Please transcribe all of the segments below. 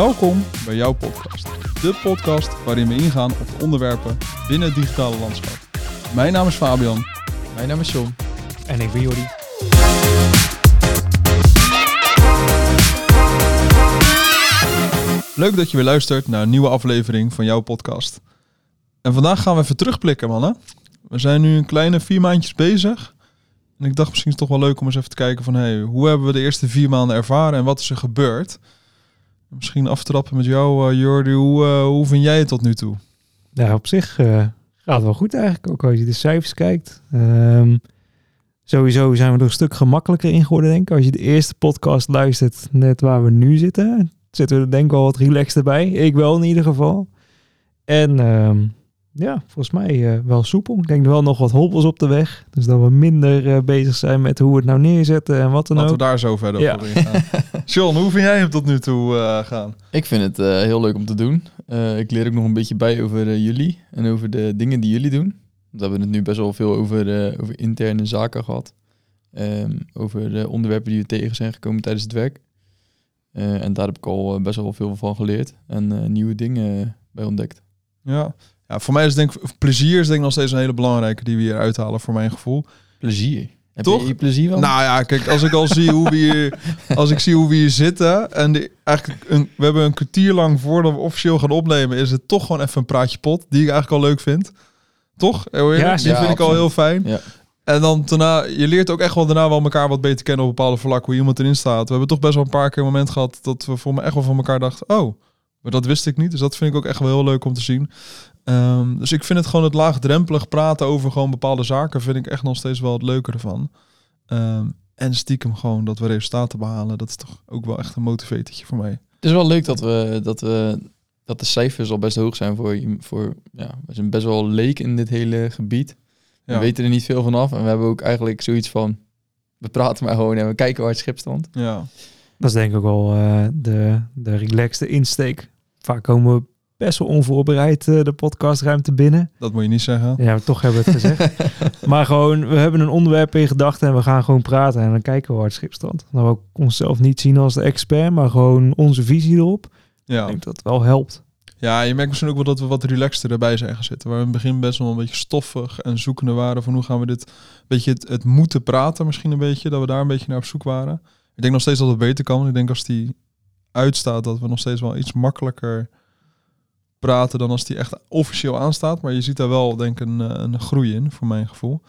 Welkom bij jouw podcast. De podcast waarin we ingaan op de onderwerpen binnen het digitale landschap. Mijn naam is Fabian. Mijn naam is John. En ik ben Jordi. Leuk dat je weer luistert naar een nieuwe aflevering van jouw podcast. En vandaag gaan we even terugblikken, mannen. We zijn nu een kleine vier maandjes bezig. En ik dacht misschien is het toch wel leuk om eens even te kijken van... Hey, hoe hebben we de eerste vier maanden ervaren en wat is er gebeurd? Misschien aftrappen met jou, uh, Jordi. Hoe, uh, hoe vind jij het tot nu toe? Ja, op zich uh, gaat wel goed eigenlijk. Ook als je de cijfers kijkt. Um, sowieso zijn we er een stuk gemakkelijker in geworden, denk ik. Als je de eerste podcast luistert, net waar we nu zitten... zitten we denk ik wel wat relaxed bij. Ik wel in ieder geval. En um, ja, volgens mij uh, wel soepel. Ik denk wel nog wat hobbels op de weg. Dus dat we minder uh, bezig zijn met hoe we het nou neerzetten en wat dan Laten ook. we daar zo verder ja. op ingaan. John, hoe vind jij hem tot nu toe uh, gaan? Ik vind het heel leuk om te doen. ik leer ook nog een beetje bij over jullie en over de dingen die jullie doen. We hebben het nu best wel veel over, over interne zaken gehad. Um, over de onderwerpen die we tegen zijn gekomen tijdens het werk. en daar heb ik al best wel veel van geleerd en nieuwe dingen bij ontdekt. Ja, ja, voor mij is denk ik plezier is denk ik nog steeds een hele belangrijke die we hier uithalen voor mijn gevoel. Plezier. Heb Toch? Je hier plezier van? Nou ja, kijk, als ik al zie hoe we hier, als ik zie hoe we hier zitten en de, eigenlijk een, we hebben een kwartier lang voordat we officieel gaan opnemen, is het toch gewoon even een praatje pot die ik eigenlijk al leuk vind. Toch? Heel ja, die vind ik al heel fijn. Ja. En dan daarna, je leert ook echt wel daarna wel elkaar wat beter kennen op bepaalde vlakken, hoe iemand erin staat. We hebben toch best wel een paar keer een moment gehad dat we voor me echt wel van elkaar dachten, oh, maar dat wist ik niet. Dus dat vind ik ook echt wel heel leuk om te zien. Um, dus ik vind het gewoon het laagdrempelig praten over gewoon bepaalde zaken, vind ik echt nog steeds wel het leuke ervan. Um, en stiekem gewoon dat we resultaten behalen, dat is toch ook wel echt een motivatortje voor mij. Het is wel leuk dat we, dat we dat de cijfers al best hoog zijn voor, voor ja, we zijn best wel leek in dit hele gebied. We ja. weten er niet veel van af en we hebben ook eigenlijk zoiets van, we praten maar gewoon en we kijken waar het schip stond. Ja. Dat is denk ik ook wel uh, de, de relaxte insteek. Vaak komen we best wel onvoorbereid uh, de podcastruimte binnen. Dat moet je niet zeggen. Ja, maar toch hebben we het gezegd. maar gewoon, we hebben een onderwerp in gedachten en we gaan gewoon praten en dan kijken we waar het schip staat. Dan we ook onszelf niet zien als de expert, maar gewoon onze visie erop. Ja. Ik denk dat het wel helpt. Ja, je merkt misschien ook wel dat we wat relaxter erbij zijn gaan zitten. Waar we in het begin best wel een beetje stoffig en zoekende waren van hoe gaan we dit, beetje het, het moeten praten misschien een beetje, dat we daar een beetje naar op zoek waren. Ik denk nog steeds dat het beter kan. Ik denk als die uitstaat dat we nog steeds wel iets makkelijker praten dan als die echt officieel aanstaat. Maar je ziet daar wel denk ik een, een groei in, voor mijn gevoel.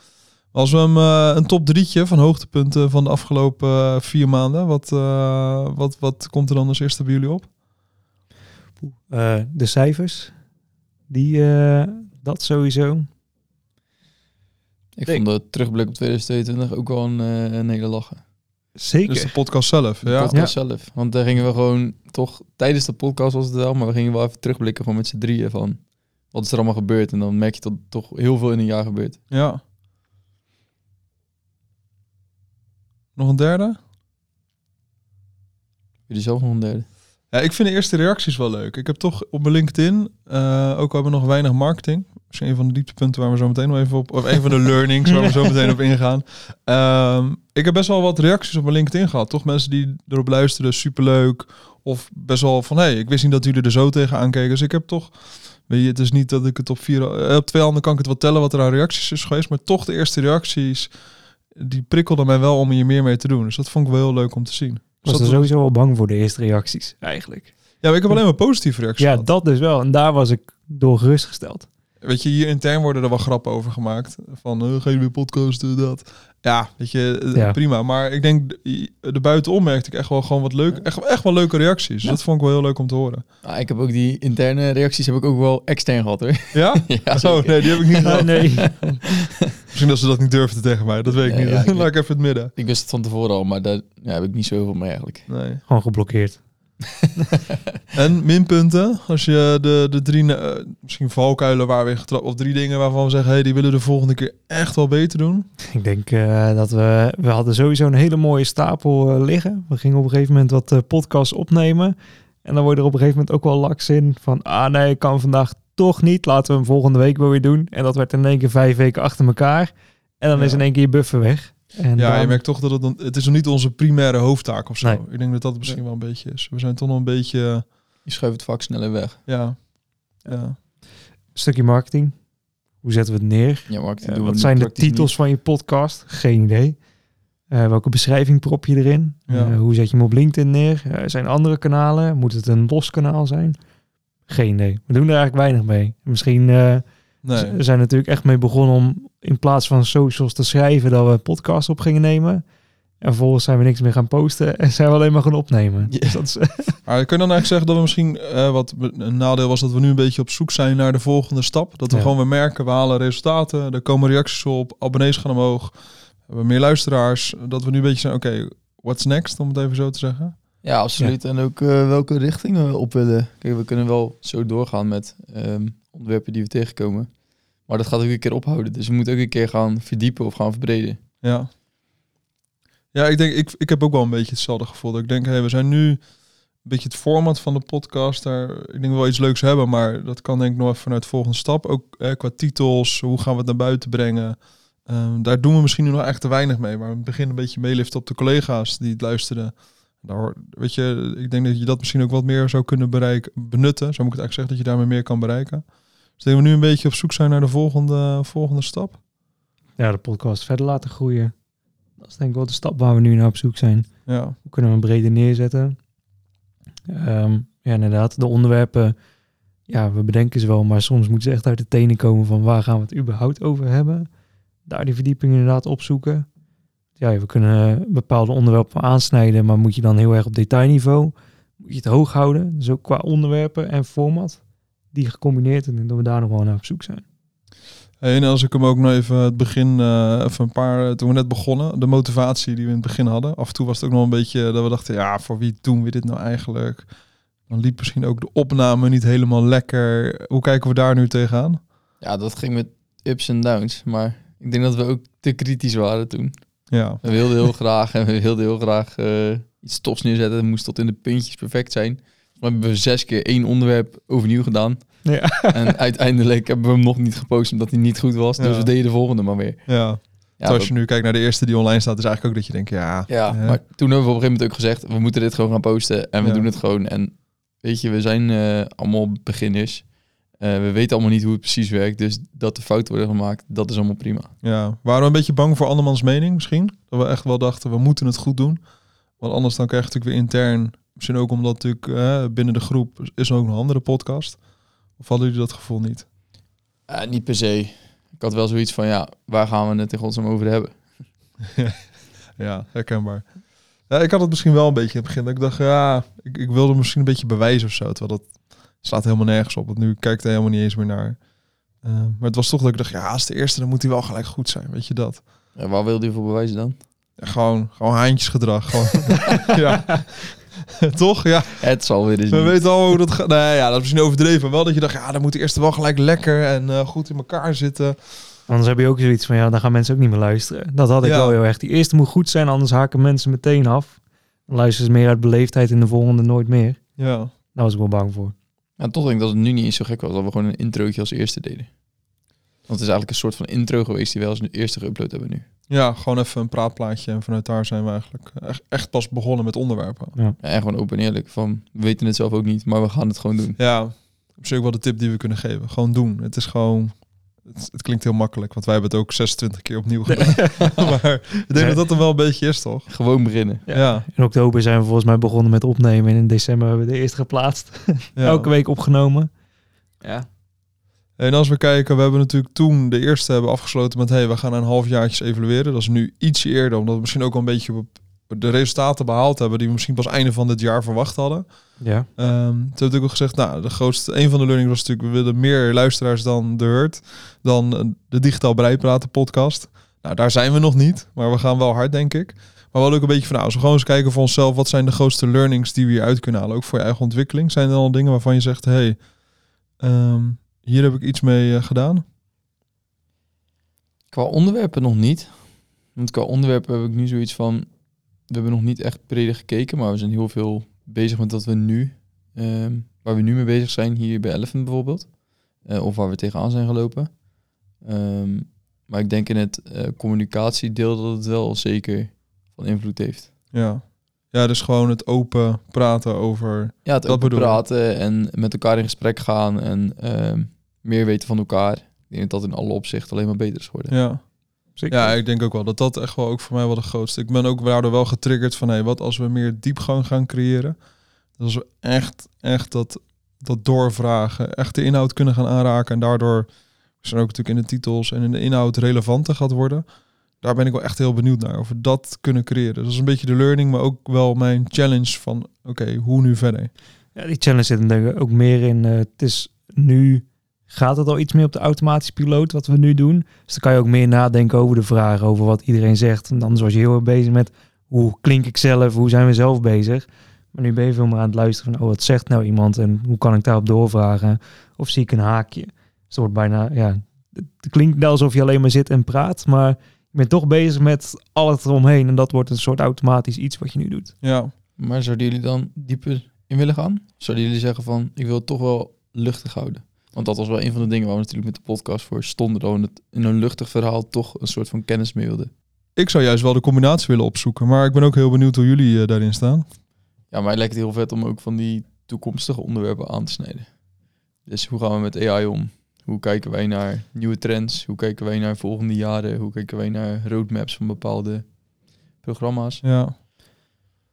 Als we hem uh, een top drietje van hoogtepunten van de afgelopen uh, vier maanden, wat, uh, wat, wat komt er dan als eerste bij jullie op? de cijfers, die, dat sowieso. Ik vond de terugblik op 2022 ook wel een, een hele lachen. Zeker. Dus de podcast zelf. De ja. podcast ja. zelf. Want daar gingen we gewoon toch, tijdens de podcast was het wel, maar we gingen wel even terugblikken gewoon met z'n drieën van wat is er allemaal gebeurd. En dan merk je dat toch heel veel in een jaar gebeurt. Ja. Nog een derde? Jullie zelf nog een derde? Ja, ik vind de eerste reacties wel leuk. Ik heb toch op mijn LinkedIn, uh, ook al hebben we nog weinig marketing. Misschien een van de dieptepunten waar we zo meteen nog even op, of een van de learnings waar we zo meteen op ingaan. Um, ik heb best wel wat reacties op mijn LinkedIn gehad. Toch mensen die erop luisteren, superleuk. Of best wel van, hé, hey, ik wist niet dat jullie er zo tegen aankeken. Dus ik heb toch, weet je, het is niet dat ik het op vier, op twee handen kan ik het wel tellen wat er aan reacties is geweest. Maar toch de eerste reacties, die prikkelden mij wel om hier meer mee te doen. Dus dat vond ik wel heel leuk om te zien. Ik was er sowieso wel bang voor de eerste reacties, eigenlijk. Ja, maar ik heb alleen maar positieve reacties Ja, gehad. dat dus wel. En daar was ik door gerustgesteld. Weet je, hier intern worden er wel grappen over gemaakt. Van, uh, gaan jullie podcasten, dat. Ja, weet je, ja. prima. Maar ik denk, de buitenom merkte ik echt wel gewoon wat leuk. Echt, echt wel leuke reacties. Ja. Dat vond ik wel heel leuk om te horen. Ah, ik heb ook die interne reacties heb ik ook wel extern gehad hoor. Ja? ja oh, nee, die heb ik niet gehad. nee. Misschien dat ze dat niet durfden tegen mij. Dat weet ik niet. Ik Laat ik even het midden. Ik wist het van tevoren al, maar daar ja, heb ik niet zoveel mee eigenlijk. Nee. Gewoon geblokkeerd. en minpunten, als je de, de drie, uh, misschien valkuilen waar we getrapt, of drie dingen waarvan we zeggen, hey, die willen de volgende keer echt wel beter doen. Ik denk uh, dat we, we hadden sowieso een hele mooie stapel uh, liggen. We gingen op een gegeven moment wat podcasts opnemen. En dan word je er op een gegeven moment ook wel laks in van, ah nee, ik kan vandaag toch niet. Laten we hem volgende week wel weer doen. En dat werd in één keer vijf weken achter elkaar. En dan ja. is in één keer je buffer weg. En ja, dan... je merkt toch dat het, het is nog niet onze primaire hoofdtaak of zo. Nee. Ik denk dat dat misschien wel een beetje is. We zijn toch nog een beetje Je schuift het vaak sneller weg. Ja. Ja. stukje marketing. Hoe zetten we het neer? Ja, Eh, wat zijn de titels van je podcast? Geen idee. Eh, welke beschrijving prop je erin? Ja. Eh, hoe zet je hem op LinkedIn neer? Eh, zijn er andere kanalen? Moet het een los kanaal zijn? Geen idee. We doen er eigenlijk weinig mee. Misschien eh, Nee. z- zijn we natuurlijk echt mee begonnen om in plaats van socials te schrijven dat we een podcast op gingen nemen. En vervolgens zijn we niks meer gaan posten en zijn we alleen maar gaan opnemen. Dus dat is, Maar kun je dan eigenlijk zeggen dat we misschien, eh, wat een nadeel was, dat we nu een beetje op zoek zijn naar de volgende stap? Dat we Ja. gewoon weer merken, we halen resultaten, er komen reacties op, abonnees gaan omhoog, we hebben meer luisteraars. Dat we nu een beetje zijn, oké, what's next, om het even zo te zeggen? Ja, absoluut. En ook eh, welke richting we op willen. Kijk, we kunnen wel zo doorgaan met ehm, onderwerpen die we tegenkomen. Maar dat gaat ook een keer ophouden. Dus we moeten ook een keer gaan verdiepen of gaan verbreden. Ja. Ja, ik denk, ik, ik heb ook wel een beetje hetzelfde gevoel. Dat ik denk, hey, we zijn nu een beetje het format van de podcast. Daar, ik denk wel iets leuks hebben, maar dat kan denk ik nog even vanuit de volgende stap. Ook eh, qua titels, hoe gaan we het naar buiten brengen? Ehm, daar doen we misschien nu nog echt te weinig mee. Maar we beginnen een beetje meeliften op de collega's die het luisteren. Daar, weet je, ik denk dat je dat misschien ook wat meer zou kunnen bereiken, benutten. Zo moet ik het eigenlijk zeggen, dat je daarmee meer kan bereiken. Dus dat we nu een beetje op zoek zijn naar de volgende, volgende stap. ja, de podcast verder laten groeien. Dat is denk ik wel de stap waar we nu naar op zoek zijn. Ja, Hoe kunnen we hem breder neerzetten? Ehm, ja, inderdaad. De onderwerpen, ja, we bedenken ze wel, maar soms moeten ze echt uit de tenen komen van waar gaan we het überhaupt over hebben. Daar die verdieping inderdaad opzoeken. Ja, we kunnen bepaalde onderwerpen aansnijden, maar moet je dan heel erg op detailniveau? Moet je het hoog houden? Dus ook qua onderwerpen en format. Die gecombineerd en dat we daar nog wel naar op zoek zijn. En als ik hem ook nog even het begin, eh, even een paar, toen we net begonnen, de motivatie die we in het begin hadden. Af en toe was het ook nog een beetje dat we dachten, ja, voor wie doen we dit nou eigenlijk? Dan liep misschien ook de opname niet helemaal lekker. Hoe kijken we daar nu tegenaan? Ja, dat ging met ups en downs. Maar ik denk dat we ook te kritisch waren toen. Ja, We wilden heel graag en we wilden heel graag eh, iets tofs neerzetten. Het moest tot in de puntjes perfect zijn. We hebben zes keer één onderwerp overnieuw gedaan. Ja. En uiteindelijk hebben we hem nog niet gepost omdat hij niet goed was. Dus Ja. we deden de volgende maar weer. ja. Ja, Terwijl als dat- je nu kijkt naar de eerste die online staat, is eigenlijk ook dat je denkt, ja, ja hè? maar toen hebben we op een gegeven moment ook gezegd... we moeten dit gewoon gaan posten en we Ja. doen het gewoon. En weet je, we zijn eh, allemaal beginners. Eh, we weten allemaal niet hoe het precies werkt. Dus dat er fouten worden gemaakt, dat is allemaal prima. ja. Waren we een beetje bang voor andermans mening misschien? Dat we echt wel dachten, we moeten het goed doen. Want anders dan krijg je natuurlijk weer intern, misschien ook omdat natuurlijk eh, binnen de groep is er ook een andere podcast. Of hadden jullie dat gevoel niet? Eh, niet per se. Ik had wel zoiets van, ja, waar gaan we het in godsnaam over hebben? Ja, herkenbaar. Ja, ik had het misschien wel een beetje in het begin. Dat ik dacht, ja, ik, ik wilde misschien een beetje bewijzen of zo. Terwijl dat slaat helemaal nergens op. Want nu kijkt er helemaal niet eens meer naar. Eh, maar het was toch dat ik dacht, ja, als de eerste, dan moet hij wel gelijk goed zijn. Weet je dat? Ja, waar wilde je voor bewijzen dan? Ja, gewoon, gewoon haantjesgedrag. Gewoon. ja. toch? Ja, Het zal weer eens we niet. weten al hoe dat gaat. Nee, ja, dat is misschien overdreven. Maar wel dat je dacht, ja, dan moet de eerste wel gelijk lekker en eh, goed in elkaar zitten. Anders heb je ook zoiets van, ja, dan gaan mensen ook niet meer luisteren. Dat had ik Ja. wel heel erg. Die eerste moet goed zijn, anders haken mensen meteen af. Dan luisteren ze meer uit beleefdheid en de volgende nooit meer. Ja. Daar was ik wel bang voor. Ja, toch denk ik dat het nu niet eens zo gek was dat we gewoon een introotje als eerste deden. Want het is eigenlijk een soort van intro geweest die wij als eerste geüpload hebben nu. ja, gewoon even een praatplaatje. En vanuit daar zijn we eigenlijk echt, echt pas begonnen met onderwerpen. Ja, en gewoon open en eerlijk. Van, we weten het zelf ook niet, maar we gaan het gewoon doen. Ja, op zich wel de tip die we kunnen geven. Gewoon doen. Het is gewoon... Het, het klinkt heel makkelijk, want wij hebben het ook 26 keer opnieuw gedaan. maar ik denk dat dat er wel een beetje is, toch? Gewoon beginnen. Ja. In oktober zijn we volgens mij begonnen met opnemen. En in december hebben we de eerste geplaatst. ja. Elke week opgenomen. Ja. En als we kijken, we hebben natuurlijk toen de eerste hebben afgesloten met... hey, we gaan een halfjaartjes evalueren. Dat is nu iets eerder, omdat we misschien ook wel een beetje op de resultaten behaald hebben... die we misschien pas einde van dit jaar verwacht hadden. Ja. Ehm toen heb ik ook gezegd, nou, de grootste, een van de learnings was natuurlijk, we willen meer luisteraars dan de Hurt, dan eh, de Digitaal Breipraten podcast. Nou, daar zijn we nog niet, maar we gaan wel hard, denk ik. Maar wel ook een beetje van, nou, als we gewoon eens kijken voor onszelf, wat zijn de grootste learnings die we hieruit kunnen halen, ook voor je eigen ontwikkeling? Zijn er al dingen waarvan je zegt, hey, ehm, hier heb ik iets mee eh, gedaan? Qua onderwerpen nog niet. Want qua onderwerpen heb ik nu zoiets van... We hebben nog niet echt breder gekeken, maar we zijn heel veel bezig met wat we nu... ehm, waar we nu mee bezig zijn, hier bij Elephant bijvoorbeeld. Eh, of waar we tegenaan zijn gelopen. Ehm, maar ik denk in het eh, communicatiedeel dat het wel zeker van invloed heeft. Ja. Ja, dus gewoon het open praten over... Ja, het Dat open bedoel ik. praten en met elkaar in gesprek gaan en ehm, meer weten van elkaar. Ik denk dat dat in alle opzichten alleen maar beter is geworden. Ja. Zeker. ja, ik denk ook wel dat dat echt wel ook voor mij wel de grootste. Ik ben ook daardoor wel getriggerd van, hé, wat als we meer diepgang gaan creëren? Dat als we echt, echt dat, dat doorvragen, echt de inhoud kunnen gaan aanraken en daardoor zijn ook natuurlijk in de titels en in de inhoud relevanter gaat worden. Daar ben ik wel echt heel benieuwd naar, of we dat kunnen creëren. Dus dat is een beetje de learning, maar ook wel mijn challenge van, oké, hoe nu verder? Ja, die challenge zit er denk ik ook meer in. eh, het is nu gaat het al iets meer op de automatische piloot wat we nu doen. Dus dan kan je ook meer nadenken over de vragen, over wat iedereen zegt. En dan was je heel erg bezig met hoe klink ik zelf, hoe zijn we zelf bezig. Maar nu ben je veel meer aan het luisteren van, oh, wat zegt nou iemand en hoe kan ik daarop doorvragen? Of zie ik een haakje? Dus het wordt bijna, ja, het klinkt wel alsof je alleen maar zit en praat, maar je bent toch bezig met al het eromheen. En dat wordt een soort automatisch iets wat je nu doet. Ja, Maar zouden jullie dan dieper in willen gaan? Zouden jullie zeggen van, ik wil het toch wel luchtig houden? Want dat was wel een van de dingen waar we natuurlijk met de podcast voor stonden. Dat we het in een luchtig verhaal toch een soort van kennis mee wilden. ik zou juist wel de combinatie willen opzoeken, maar ik ben ook heel benieuwd hoe jullie eh, daarin staan. Ja, mij lijkt het heel vet om ook van die toekomstige onderwerpen aan te snijden. Dus hoe gaan we met AI om? Hoe kijken wij naar nieuwe trends? Hoe kijken wij naar volgende jaren? Hoe kijken wij naar roadmaps van bepaalde programma's? Ja,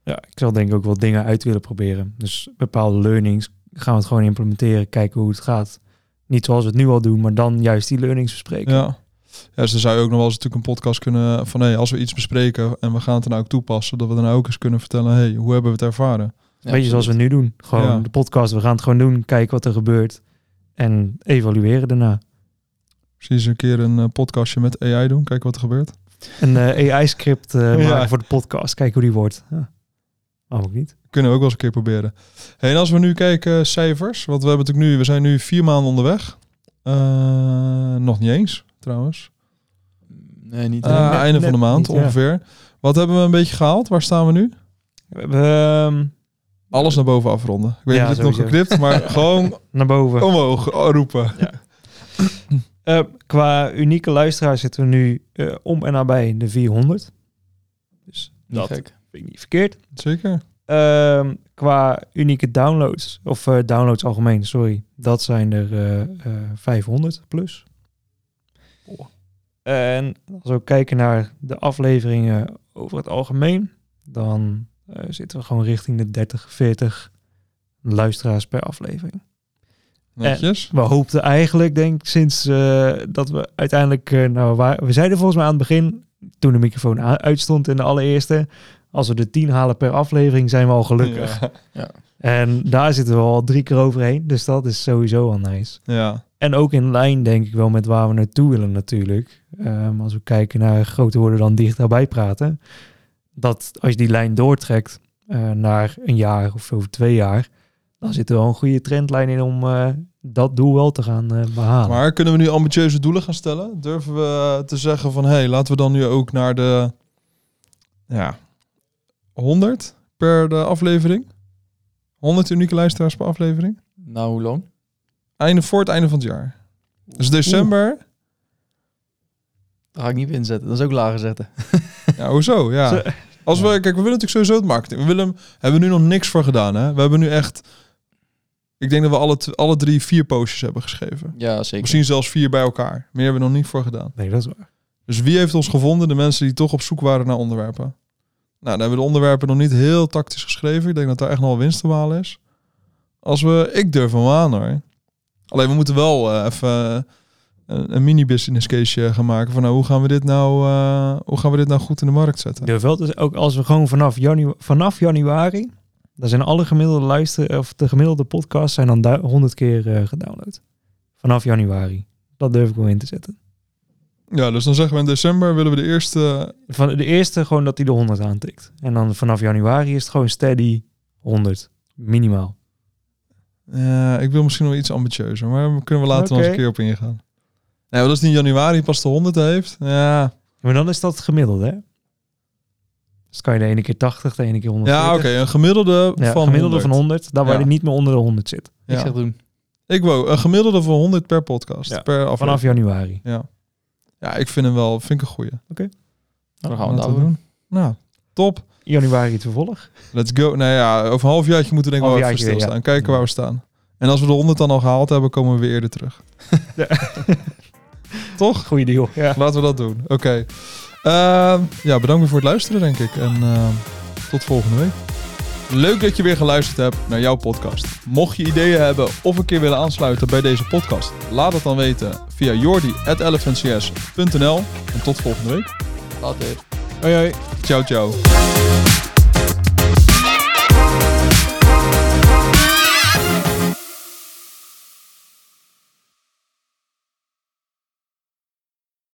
Ja, ik zal denk ik ook wel dingen uit willen proberen. Dus bepaalde learnings gaan we het gewoon implementeren, kijken hoe het gaat. Niet zoals we het nu al doen, maar dan juist die learnings bespreken. Ja. Ja, dus dan zou je ook nog wel eens natuurlijk een podcast kunnen van hey, als we iets bespreken en we gaan het er nou ook toepassen, dat we dan ook eens kunnen vertellen, hey, hoe hebben we het ervaren? Ja, Weet je, zoals we nu doen. Gewoon Ja. de podcast, we gaan het gewoon doen, kijken wat er gebeurt en evalueren daarna. Precies een keer een eh, podcastje met AI doen, kijken wat er gebeurt. Een eh, AI-script eh, Ja. maken voor de podcast, kijken hoe die wordt. Ja. Waarom ook niet? Kunnen we ook wel eens een keer proberen. Hey, en als we nu kijken, cijfers, want we hebben natuurlijk nu, we zijn nu vier maanden onderweg. Eh, nog niet eens, trouwens. Nee, niet. Net- einde van de maand niet, ja. ongeveer. Wat hebben we een beetje gehaald? Waar staan we nu? We hebben ehm, Alles naar boven afronden. Ik weet Ja, niet of dit nog geknipt, maar gewoon naar boven. omhoog eh, roepen. Eh, qua unieke luisteraars zitten we nu eh, om en nabij de 400. Dus dat gek. Vind ik niet verkeerd. Zeker. Ehm, qua unieke downloads, of eh, downloads algemeen, sorry, dat zijn er eh, eh, 500 plus. En als we ook kijken naar de afleveringen over het algemeen, dan eh, zitten we gewoon richting de 30, 40 luisteraars per aflevering. Netjes. We hoopten eigenlijk, denk ik, sinds eh, dat we uiteindelijk, eh, nou, waar, we zeiden volgens mij aan het begin, toen de microfoon uitstond in de allereerste, als we de 10 halen per aflevering, zijn we al gelukkig. Ja. En daar zitten we al drie keer overheen. Dus dat is sowieso al nice. ja. En ook in lijn denk ik wel met waar we naartoe willen natuurlijk. Ehm, als we kijken naar groter worden dan dichterbij praten. Dat als je die lijn doortrekt eh, naar een jaar of over twee jaar. Dan zit er wel een goede trendlijn in om eh, dat doel wel te gaan eh, behalen. Maar kunnen we nu ambitieuze doelen gaan stellen? Durven we te zeggen van, hé, hey, laten we dan nu ook naar de ja, 100 per de aflevering? 100 unieke luisteraars per aflevering? Nou, hoe lang? Einde voor het einde van het jaar. Dus december. Daar ga ik niet op inzetten. Dat is ook lager zetten. Ja, hoezo? Ja. Als we, kijk, we willen natuurlijk sowieso het marketing. We willen, hem- hebben we nu nog niks voor gedaan. Hè? We hebben nu echt, ik denk dat we alle, alle drie vier postjes hebben geschreven. Ja, zeker. Misschien zelfs vier bij elkaar. Meer hebben we nog niet voor gedaan. Nee, dat is waar. Dus wie heeft ons gevonden? De mensen die toch op zoek waren naar onderwerpen. Nou, dan hebben de onderwerpen nog niet heel tactisch geschreven. Ik denk dat daar echt nog wel winst te behalen is. Als we, ik durf hem aan hoor. Alleen we moeten wel eh, even eh, een, een mini business case gaan maken van nou, hoe gaan we dit nou, eh, hoe gaan we dit nou goed in de markt zetten? De veld is ook als we gewoon vanaf, janu vanaf januari, dan zijn alle gemiddelde luister of de gemiddelde podcasts zijn dan du- 100 keer eh, gedownload. Vanaf januari. Dat durf ik wel in te zetten. Ja, dus dan zeggen we in december willen we de eerste. Van de eerste gewoon dat hij de 100 aantikt. En dan vanaf januari is het gewoon steady 100. Minimaal. Ja, ik wil misschien nog iets ambitieuzer, maar daar kunnen we later nog eens een keer op ingaan. Nee, want als die in januari pas de 100 heeft, ja. Maar dan is dat het gemiddelde, hè? Dus kan je de ene keer 80, de ene keer 100. Ja, oké, een gemiddelde Ja, van gemiddelde 100. van 100, daar waar Ja. hij niet meer onder de 100 zit. Ik zeg doen. Ik wou een gemiddelde van 100 per podcast, Ja, per aflevering. Vanaf januari. Ja. Ja, ik vind hem wel, vind ik een goeie. Nou, dan gaan we daar doen. Nou, top. januari het vervolg. Let's go. Nou ja, over een half jaartje moeten we denk ik wel even Halfjaartje stilstaan. ja. Kijken waar we staan. En als we de 100 dan al gehaald hebben, komen we weer eerder terug. Toch? Goeie deal. Ja. Laten we dat doen. Oké. Ehm, ja, bedankt weer voor het luisteren, denk ik. En ehm, tot volgende week. Leuk dat je weer geluisterd hebt naar jouw podcast. Mocht je ideeën hebben of een keer willen aansluiten bij deze podcast, laat het dan weten via jordi.elephantcs.nl. En tot volgende week. Later. Hoi hoi. Ciao, ciao.